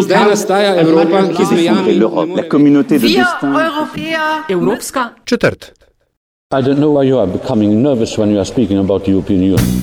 Zdaj nastaja Evropa, ki z mejami la communauté de destin. Evropska četrt. I don't know why you are becoming nervous when you are speaking about the European Union.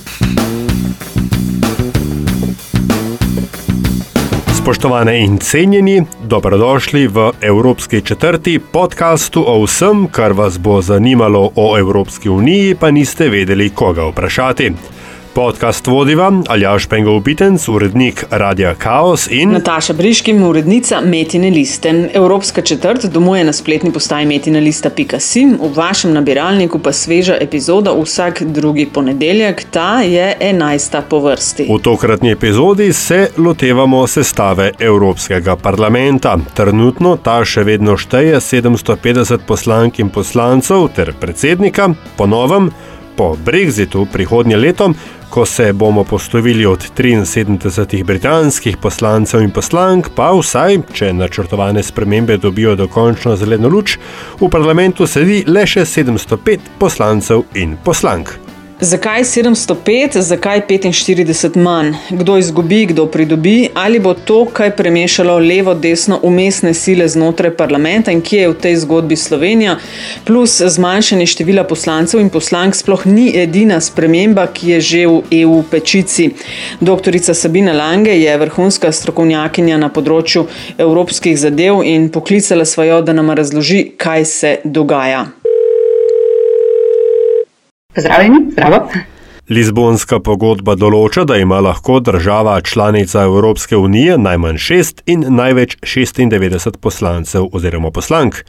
Spoštovane in cenjeni, dobrodošli v Evropski četrti podkastu o vsem, kar vas bo zanimalo o Evropski uniji, pa niste vedeli, koga vprašati. Podcast vodiva Aljaš Pengov Bitenc, urednik Radia Chaos in Nataša Briškim, urednica Metine liste. Evropska četrt domuje na spletni postaji metinalista.sim, v vašem nabiralniku pa sveža epizoda vsak drugi ponedeljek, ta je enajsta po vrsti. V tokratni epizodi se lotevamo sestave Evropskega parlamenta. Trenutno ta še vedno šteje 750 poslank in poslancev ter predsednika, po novem, po Brexitu prihodnje leto ko se bomo postovili od 73 britanskih poslancev in poslank, pa vsaj, če načrtovane spremembe dobijo dokončno zeleno luč, v parlamentu sedi le še 705 poslancev in poslank. Zakaj 705, zakaj 45 manj? Kdo izgubi, kdo pridobi? Ali bo to kaj premešalo levo, desno, umestne sile znotraj parlamenta in kje je v tej zgodbi Slovenija? Plus zmanjšanje števila poslancev in poslank sploh ni edina sprememba, ki je že v EU pečici. Doktorica Sabina Lange je vrhunska strokovnjakinja na področju evropskih zadev in poklicala svojo, da nam razloži, kaj se dogaja. Pozdravljeni, zdravo. Lizbonska pogodba določa, da ima lahko država članica Evropske unije najmanj šest in največ 96 poslancev oziroma poslank.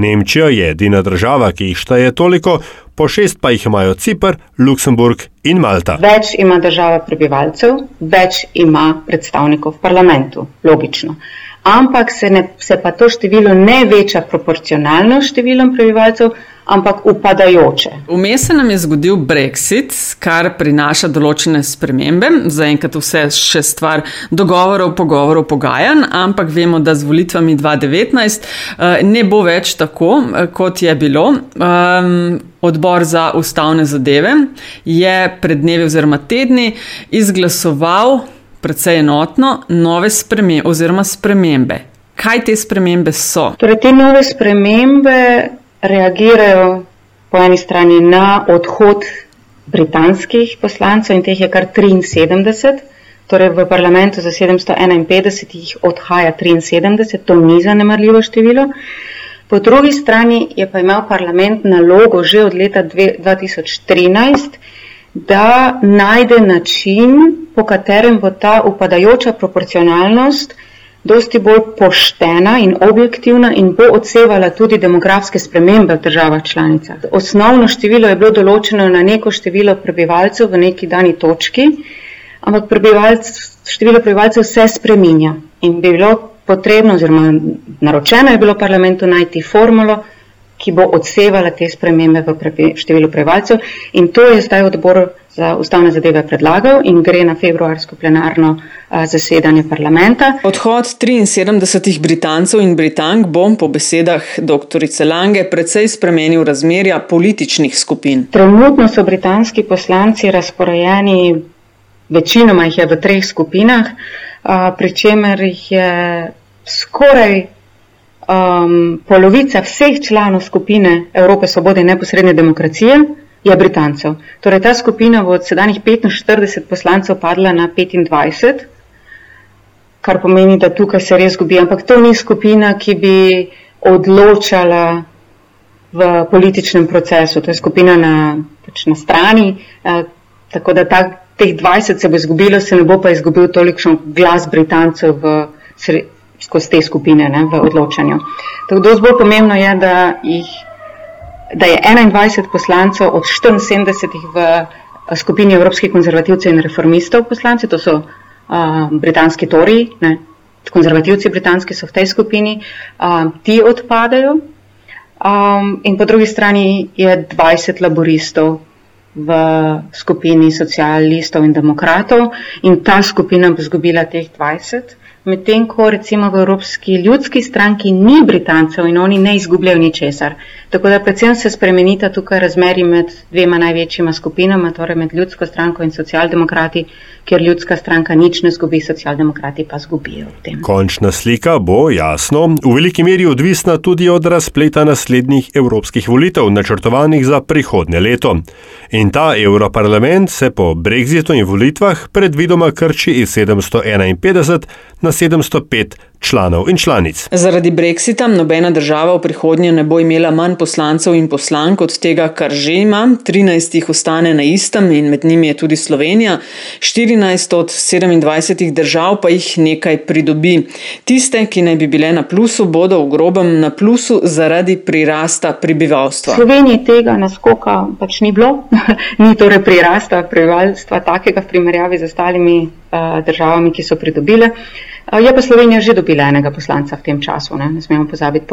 Nemčija je edina država, ki jih šteje toliko, po šest pa jih imajo Cipr, Luksemburg in Malta. Več ima država prebivalcev, več ima predstavnikov v parlamentu, logično. Ampak se, ne, se pa to število ne veča proporcionalno številom prebivalcev, ampak upadajoče. Vmes se nam je zgodil Brexit, kar prinaša določene spremembe. Zaenkrat vse še stvar dogovorov, pogovorov, pogajanj, ampak vemo, da z volitvami 2019 eh, ne bo več tako, eh, kot je bilo. Um, Odbor za ustavne zadeve je pred dnevi oziroma tedni izglasoval precej enotno nove spremembe oziroma spremembe. Kaj te spremembe so? Torej, te nove spremembe reagirajo po eni strani na odhod britanskih poslancev in teh je kar 73, torej v parlamentu za 751 jih odhaja 73, to ni zanemarljivo število. Po drugi strani je pa imel parlament nalogo že od leta 2013, da najde način, po katerem bo ta upadajoča proporcionalnost dosti bolj poštena in objektivna in bo odsevala tudi demografske spremembe v državah članicah. Osnovno število je bilo določeno na neko število prebivalcev v neki dani točki, ampak prebivalc, število prebivalcev se spreminja in bi bilo potrebno, oziroma naročeno je bilo parlamentu najti formulo, ki bo odsevala te spremembe v številu prebivalcev in to je zdaj odbor za ustavne zadeve predlagal in gre na februarsko plenarno zasedanje parlamenta. Odhod 73 Britancev in Britank bo po besedah dr. Lange precej spremenil razmerja političnih skupin. Trenutno so britanski poslanci razporejeni, večinoma jih je v treh skupinah, pri čemer jih je skoraj um, polovica vseh članov skupine Evrope svobode in neposredne demokracije je Britancev. Torej, ta skupina bo od sedanjih 45 poslancev padla na 25, kar pomeni, da tukaj se res gubi. Ampak to ni skupina, ki bi odločala v političnem procesu. To je skupina na, pač na strani, eh, tako da ta, teh 20 se bo izgubilo, se ne bo pa izgubil tolikšen glas Britancev v, skozi te skupine ne, v odločanju. Tako da zelo pomembno je, da jih da je 21 poslancev od 74 v eh, skupini Evropskih konzervativcev in reformistov poslanci, to so uh, britanski toriji, ne, konzervativci britanski so v tej skupini, uh, ti odpadajo. Um, in po drugi strani je 20 laboristov v skupini socialistov in demokratov in ta skupina bo zgubila teh 20. medtem ko recimo v Evropski ljudski stranki ni Britancev in oni ne izgubljajo ničesar. Tako da predvsem se spremenita tukaj razmeri med dvema največjima skupinama, torej med ljudsko stranko in socialdemokrati, ker ljudska stranka nič ne zgubi, socialdemokrati pa zgubijo v tem. Končna slika bo, jasno, v veliki meri odvisna tudi od razpleta naslednjih evropskih volitev, načrtovanih za prihodnje leto. In ta Evroparlament se po brexitu in volitvah predvidoma krči iz 751 na 705 članov in članic. Zaradi brexita nobena država v prihodnje ne bo imela manj poslancev in poslank od tega, kar že ima. 13 jih ostane na istem in med njimi je tudi Slovenija. 14 od 27 držav pa jih nekaj pridobi. Tiste, ki naj bi bile na plusu, bodo v grobem na plusu zaradi prirasta prebivalstva. V Sloveniji tega naskoka pač ni bilo, ni torej prirasta prebivalstva takega v primerjavi z ostalimi državami, ki so pridobile. Uh, je pa Slovenija že dobila enega poslanca v tem času. Ne, ne smemo pozabiti,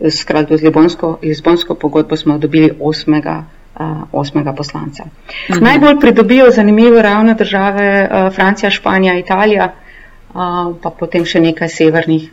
z Lizbonsko, Lizbonsko pogodbo smo dobili osmega. Uh, osmega poslanca. Mhm. Najbolj pridobijo zanimivo ravno države uh, Francija, Španija, Italija, uh, pa potem še nekaj severnih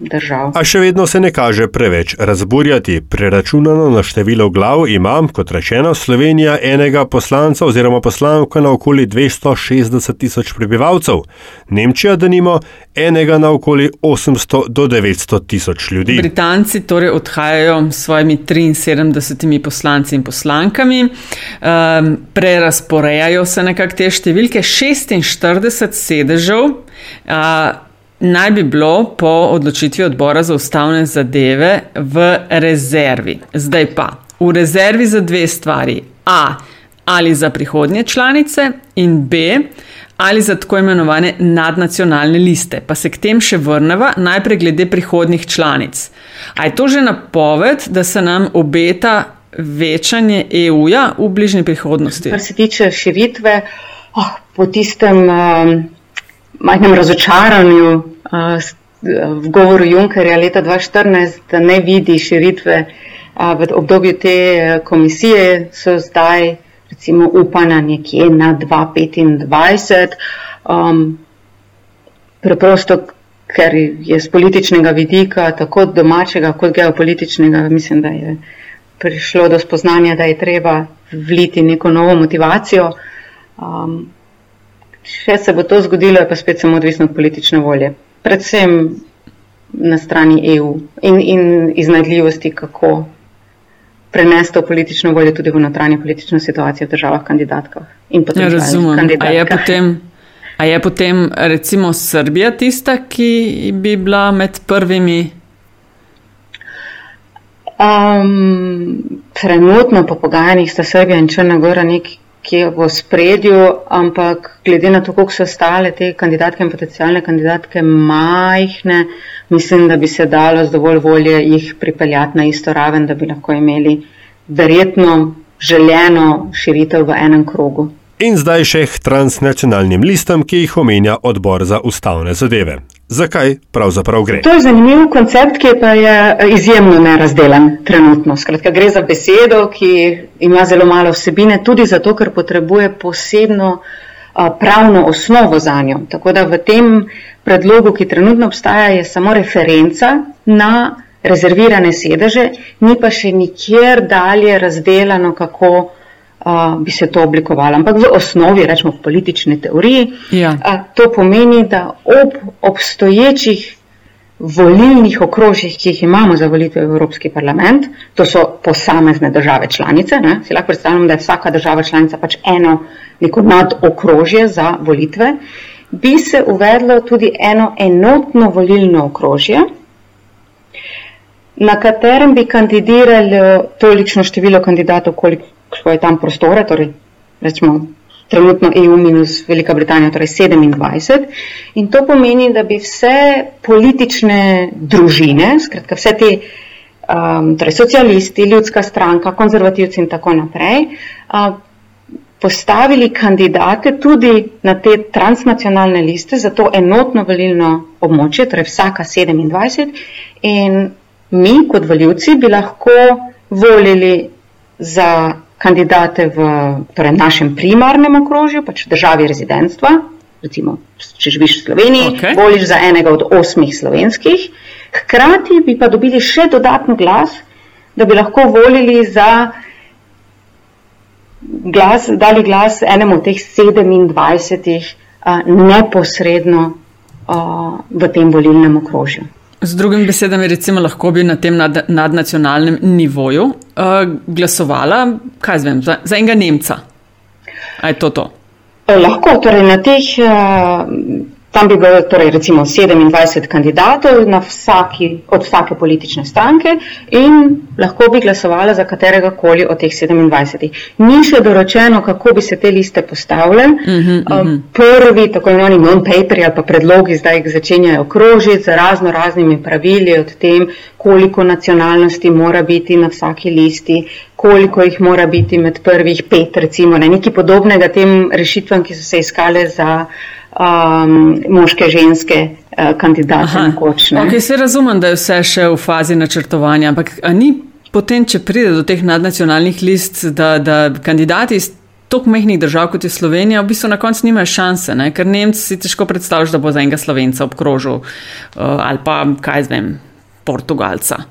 držav. A še vedno se ne kaže preveč razburjati. Preračunano na število glav imam, kot rečeno, Slovenija enega poslanca oziroma poslanka na okoli 260 tisoč prebivalcev, Nemčija, da nimo, enega na okoli 800 do 900 tisoč ljudi. Britanci torej odhajajo s svojimi 73 poslanci in poslankami, um, prerasporejajo se nekako te številke, 46 sedežev. Uh, naj bi bilo po odločitvi odbora za ustavne zadeve v rezervi. Zdaj pa v rezervi za dve stvari. A. Ali za prihodnje članice in B. Ali za tako imenovane nadnacionalne liste. Pa se k tem še vrnemo, najprej glede prihodnih članic. A je to že napoved, da se nam obeta večanje EU-ja v bližnji prihodnosti? Kar se tiče širitve, oh, po tistem. Um majhnem razočaranju v govoru Junkerja leta 2014, da ne vidi širitve v obdobju te komisije, so zdaj recimo upana nekje na 2025. Um, preprosto, ker je z političnega vidika, tako domačega kot geopolitičnega, mislim, da je prišlo do spoznanja, da je treba vliti neko novo motivacijo. Um, Če se bo to zgodilo, je pa spet samo odvisno od politične volje. Predvsem na strani EU in, in iznajdljivosti, kako prenesti to politično voljo tudi v notranjo politično situacijo v državah kandidatkah. Ja, razumem. A je, potem, a je potem recimo Srbija tista, ki bi bila med prvimi? Um, trenutno po pogajanjih sta Srbija in Črna Gora neki ki je v spredju, ampak glede na to, kako so stale te kandidatke in potencijalne kandidatke majhne, mislim, da bi se dalo z dovolj volje jih pripeljati na isto raven, da bi lahko imeli verjetno željeno širitev v enem krogu. In zdaj še k transnacionalnim listam, ki jih omenja odbor za ustavne zadeve. Zakaj pravzaprav gre? To je zanimiv koncept, ki pa je izjemno nerazdelen trenutno. Skratka, gre za besedo, ki ima zelo malo vsebine, tudi zato, ker potrebuje posebno pravno osnovo za njo. Tako da v tem predlogu, ki trenutno obstaja, je samo referenca na rezervirane sedeže, ni pa še nikjer dalje razdeljeno, kako bi se to oblikovalo. Ampak v osnovi, rečemo v politični teoriji, ja. a, to pomeni, da ob obstoječih volilnih okrožjih, ki jih imamo za volitve v Evropski parlament, to so posamezne države članice, ne, si lahko predstavljamo, da je vsaka država članica pač eno neko nadokrožje za volitve, bi se uvedlo tudi eno enotno volilno okrožje, na katerem bi kandidirali tolikšno število kandidatov, koliko ko je tam prostore, torej rečemo trenutno EU minus Velika Britanija, torej 27. In to pomeni, da bi vse politične družine, skratka vse te, um, torej socialisti, ljudska stranka, konzervativci in tako naprej, uh, postavili kandidate tudi na te transnacionalne liste za to enotno volilno območje, torej vsaka 27. In mi kot voljivci bi lahko volili za kandidate v torej našem primarnem okrožju, pač v državi rezidentstva, recimo, če živiš v Sloveniji, Okej. voliš za enega od osmih slovenskih, hkrati bi pa dobili še dodatni glas, da bi lahko volili za glas, dali glas enemu od teh 27 a, neposredno a, v tem volilnem okrožju. Z drugimi besedami, recimo, lahko bi na tem nad, nadnacionalnem nivoju uh, glasovala, kaj zvem, za, za enega Nemca. A je to to? E, Lahko, torej na teh, eh, tam bi bilo torej recimo 27 kandidatov na vsaki, od vsake politične stranke in lahko bi glasovala za katerega koli od teh 27. Ni še doročeno, kako bi se te liste postavile. Eh, Prvi, tako imenovani non-paperi ali pa predlogi zdaj jih začenjajo krožiti z razno raznimi pravili od tem, koliko nacionalnosti mora biti na vsaki listi, koliko jih mora biti med prvih pet, recimo, ne, nekaj podobnega tem rešitvam, ki so se iskale za um, moške, ženske uh, kandidate nekoč. Ne. Okay, se razumem, da je vse še v fazi načrtovanja, ampak ni potem, če pride do teh nadnacionalnih list, da, da kandidati iz tako mehkih držav kot je Slovenija, v bistvu na koncu nimajo šanse, ne? ker Nemci si težko predstavljaš, da bo za enega Slovenca obkrožil uh, ali pa kaj zvem, Portugalca.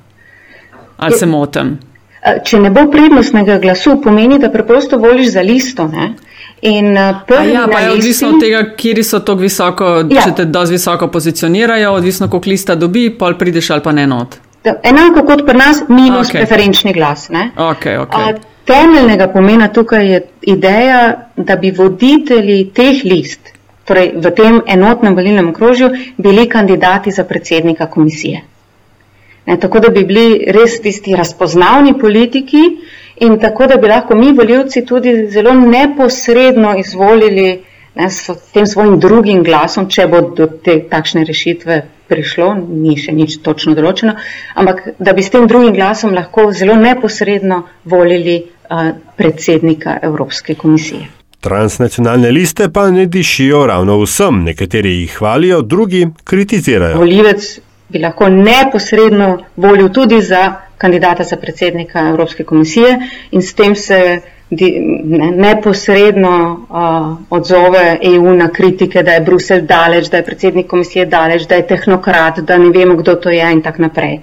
Ali se motim? Uh, Če ne bo prednostnega glasu, pomeni, da preprosto voliš za listo. Ne? In uh, A prvi ja, pa je listi- odvisno od tega, kje so tako visoko, Ja. če te dosti visoko pozicionirajo, odvisno koliko lista dobi, pol prideš ali pa ne not. Enako kot pri nas, minus okay. preferenčni glas. Ne? Okay, okay. A, Temeljnega pomena tukaj je ideja, da bi voditelji teh list, torej v tem enotnem volilnem okrožju, bili kandidati za predsednika komisije. Ne, tako da bi bili res tisti razpoznavni politiki in tako da bi lahko mi, voljivci, tudi zelo neposredno izvolili ne, s tem svojim drugim glasom, če bo do te takšne rešitve prišlo, ni še nič točno določeno, ampak da bi s tem drugim glasom lahko zelo neposredno volili uh, predsednika Evropske komisije. Transnacionalne liste pa ne dišijo ravno vsem, nekateri jih hvalijo, drugi kritizirajo. Volivec bi lahko neposredno volil tudi za kandidata za predsednika Evropske komisije in s tem se neposredno uh, odzove EU na kritike, da je Bruselj daleč, da je predsednik komisije daleč, da je tehnokrat, da ne vemo, kdo to je in tako naprej.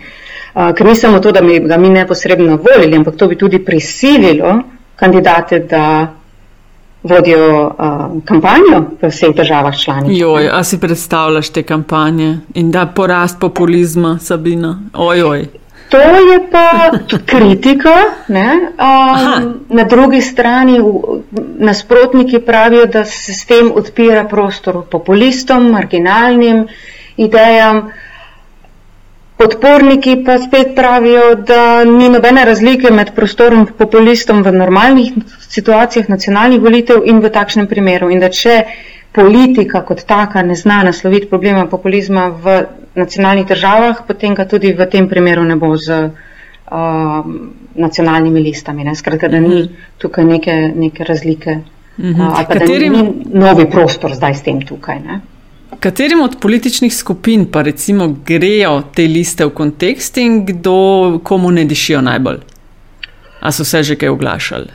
Uh, ker ni samo to, da bi ga mi neposredno volili, ampak to bi tudi prisililo kandidate, da vodijo uh, kampanjo v vseh državah članicah. Joj, a si predstavljaš te kampanje in da porast populizma, Sabina? Ojoj. To je pa kritika. Ne? Um, na drugi strani nasprotniki pravijo, da se s tem odpira prostor populistom, marginalnim idejam. Podporniki pa spet pravijo, da ni nobene razlike med prostorom populistom v normalnih situacijah nacionalnih volitev in v takšnem primeru. In da če politika kot taka ne zna nasloviti problema populizma v nacionalnih državah, potem ga tudi v tem primeru ne bo z um, nacionalnimi listami. Ne? Skratka, da ni tukaj neke, neke razlike. Uh, ali pa da Katerim- ni novi prostor zdaj s tem tukaj. Ne? Katerim od političnih skupin pa recimo grejo te liste v kontekst in kdo komu ne dišijo najbolj? A so se že kaj oglašali?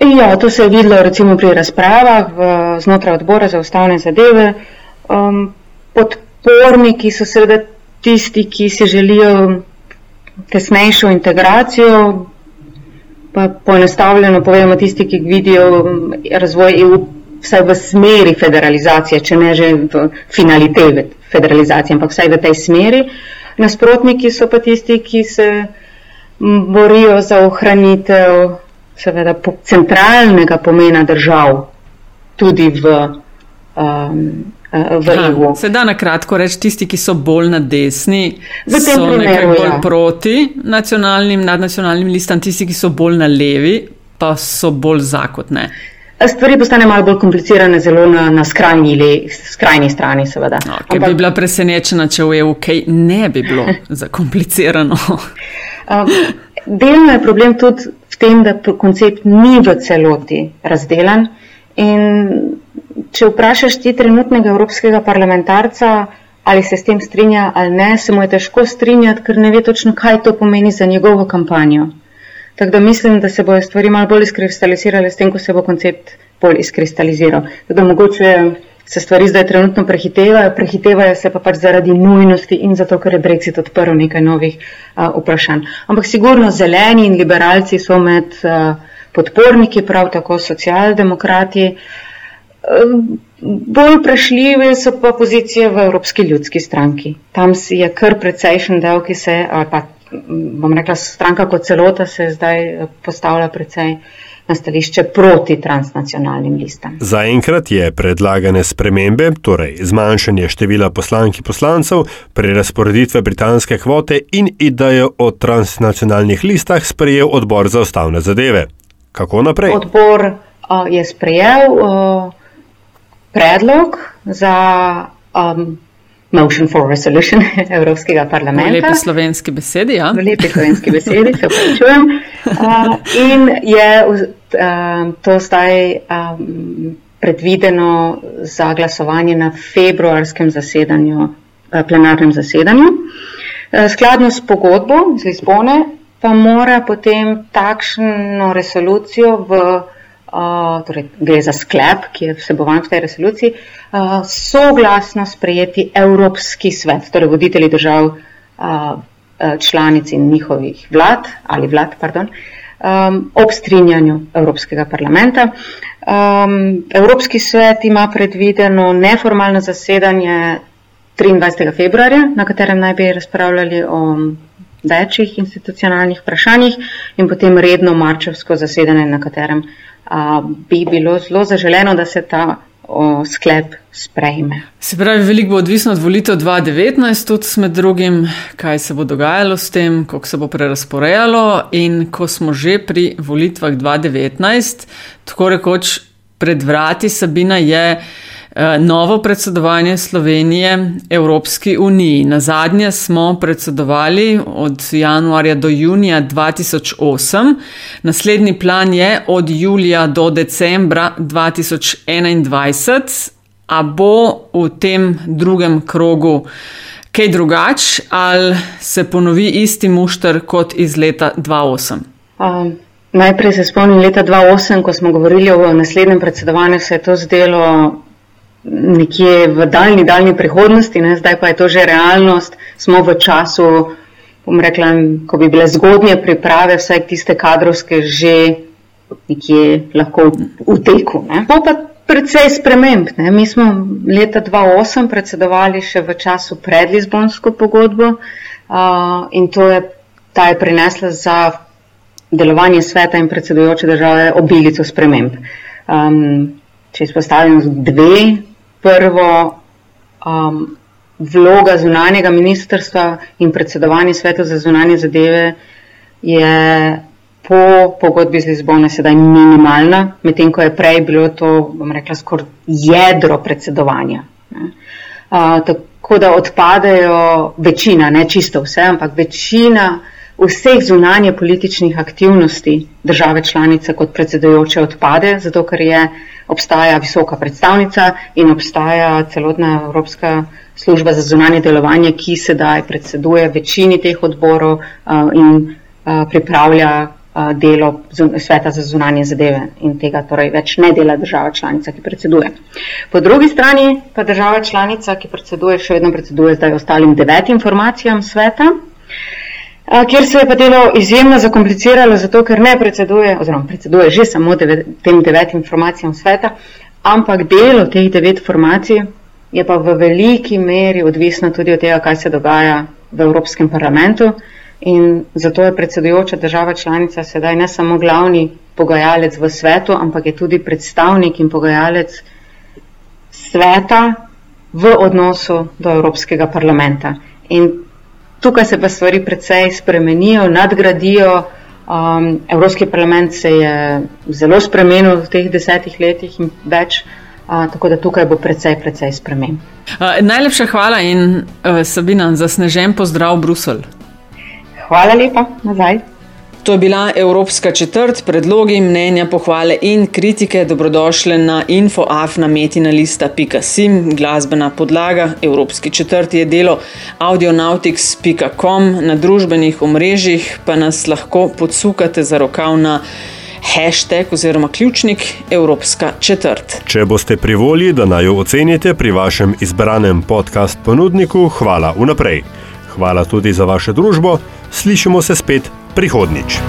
Ja, to se je videlo recimo pri razpravah v, znotraj odbora za ustavne zadeve. Um, podporniki so seveda tisti, ki si želijo tesnejšo integracijo, pa poenostavljeno povemo tisti, ki vidijo um, razvoj EU vsaj v smeri federalizacije, če ne že v finalitete federalizacije, ampak vsaj v tej smeri. Nasprotniki so pa tisti, ki se borijo za ohranitev seveda po, centralnega pomena držav tudi v, um, eh, v EU. Se da na kratko reči, tisti, ki so bolj na desni, so primeru, nekaj bolj ja. proti nacionalnim, nadnacionalnim listam, tisti, ki so bolj na levi, pa so bolj zakotne. Stvari postanejo malo bolj komplicirane, zelo na, na skrajni, le, skrajni strani, seveda. No, ker bi bila presenečena, če v EU kaj ne bi bilo zakomplicirano. Um, delno je problem tudi v tem, da koncept ni v celoti razdelan. In če vprašaš ti trenutnega evropskega parlamentarca, ali se s tem strinja ali ne, se mu je težko strinjati, ker ne ve točno, kaj to pomeni za njegovo kampanjo. Tako da mislim, da se bodo stvari malo bolj izkristalizirale s tem, ko se bo koncept bolj izkristaliziral. Tako da mogoče se stvari zdaj trenutno prehitevajo, prehitevajo se pa pač zaradi nujnosti in zato, ker je Brexit odprl nekaj novih uh, vprašanj. Ampak sigurno zeleni in liberalci so med uh, podporniki, prav tako socialdemokrati. Uh, bolj prešljive so pa pozicije v Evropski ljudski stranki. Tam je kar precejšen del, ki se, ali pa bom rekla, stranka kot celota se zdaj postavlja precej na stališče proti transnacionalnim listam. Zaenkrat je predlagane spremembe, torej zmanjšanje števila poslank in poslancev, prerasporeditve britanske kvote in idejo o transnacionalnih listah sprejel odbor za ustavne zadeve. Kako naprej? Odbor uh, je sprejel uh, predlog za um, Motion for Resolution Evropskega parlamenta. V lepi slovenski besedi, ja. V lepi slovenski besedi, se upravičujem. Uh, in je uh, to zdaj um, predvideno za glasovanje na februarskem zasedanju, uh, plenarnem zasedanju. Uh, skladno s pogodbo z Lizbone pa mora potem takšno resolucijo v torej gre za sklep, ki je vsebovan v tej resoluciji, soglasno sprejeti Evropski svet, torej voditelji držav uh, članic in njihovih vlad ali vlad, pardon, ob strinjanju Evropskega parlamenta. Evropski svet ima predvideno neformalno zasedanje 23. februarja, na katerem naj bi razpravljali o večjih institucionalnih vprašanjih in potem redno marčevsko zasedanje, na katerem bi bilo zelo zaželeno, da se ta o, sklep sprejme. Se pravi, veliko bo odvisno od volitev 2019, tudi med drugim, kaj se bo dogajalo s tem, kako se bo prerasporejalo. In ko smo že pri volitvah 2019, tako rekoč pred vrati Sabina je. Eh, novo predsedovanje Slovenije Evropski uniji. Na zadnje smo predsedovali od januarja do junija 2008, naslednji plan je od julija do decembra 2021, a bo v tem drugem krogu kaj drugače ali se ponovi isti mušter kot iz leta 2008. Um. Najprej se spomnim leta 2008, ko smo govorili o naslednjem predsedovanju, se je to zdelo nekje v daljni, daljni prihodnosti, ne? zdaj pa je to že realnost, smo v času, bom rekla, ko bi bile zgodnje priprave, vsaj tiste kadrovske, že nekje lahko v teku. To pa predvsej sprememb. Ne? Mi smo leta 2008 predsedovali še v času pred Lizbonsko pogodbo uh, in to je, ta je prinesla za delovanje sveta in predsedujoče države obilico sprememb. Um, če izpostavim dve prvo um, vloga zunanjega ministrstva in predsedovanje svetu za zunanje zadeve je po pogodbi z Lizbone sedaj minimalna, medtem ko je prej bilo to, bom rekla, skoraj jedro predsedovanja. Uh, tako da odpadejo večina, ne čisto vse, ampak večina vseh zunanje političnih aktivnosti države članice kot predsedujoče odpade, zato ker je obstaja visoka predstavnica in obstaja celotna Evropska služba za zunanje delovanje, ki sedaj predseduje večini teh odborov uh, in uh, pripravlja uh, delo sveta za zunanje zadeve in tega torej več ne dela država članica, ki predseduje. Po drugi strani pa država članica, ki predseduje, še vedno predseduje zdaj ostalim devetim informacijam sveta. Kjer se je pa delo izjemno zakompliciralo, zato ker ne predseduje, oziroma predseduje že samo devet, tem devetim formacijam sveta, ampak delo teh devet formacij je pa v veliki meri odvisno tudi od tega, kaj se dogaja v Evropskem parlamentu. In zato je predsedujoča država članica sedaj ne samo glavni pogajalec v svetu, ampak je tudi predstavnik in pogajalec sveta v odnosu do Evropskega parlamenta. In Tukaj se pa stvari precej spremenijo, nadgradijo. Um, Evropski parlament se je zelo spremenil v teh desetih letih in več, uh, tako da tukaj bo precej, precej spremen. Uh, najlepša hvala in uh, Sabina, zasnežen pozdrav v Bruselj. Hvala lepa, nazaj. To je bila Evropska četrt, predlogi, mnenja, pohvale in kritike dobrodošle na infoafnametina.sim, glasbena podlaga. Evropski četrt je delo audionautics.com, na družbenih omrežjih pa nas lahko podsukate za rokav na hashtag oziroma ključnik Evropska četrt. Če boste pri volji, da naj jo ocenite pri vašem izbranem podcast ponudniku, hvala vnaprej. Hvala tudi za vašo družbo, slišimo se spet prihodnič.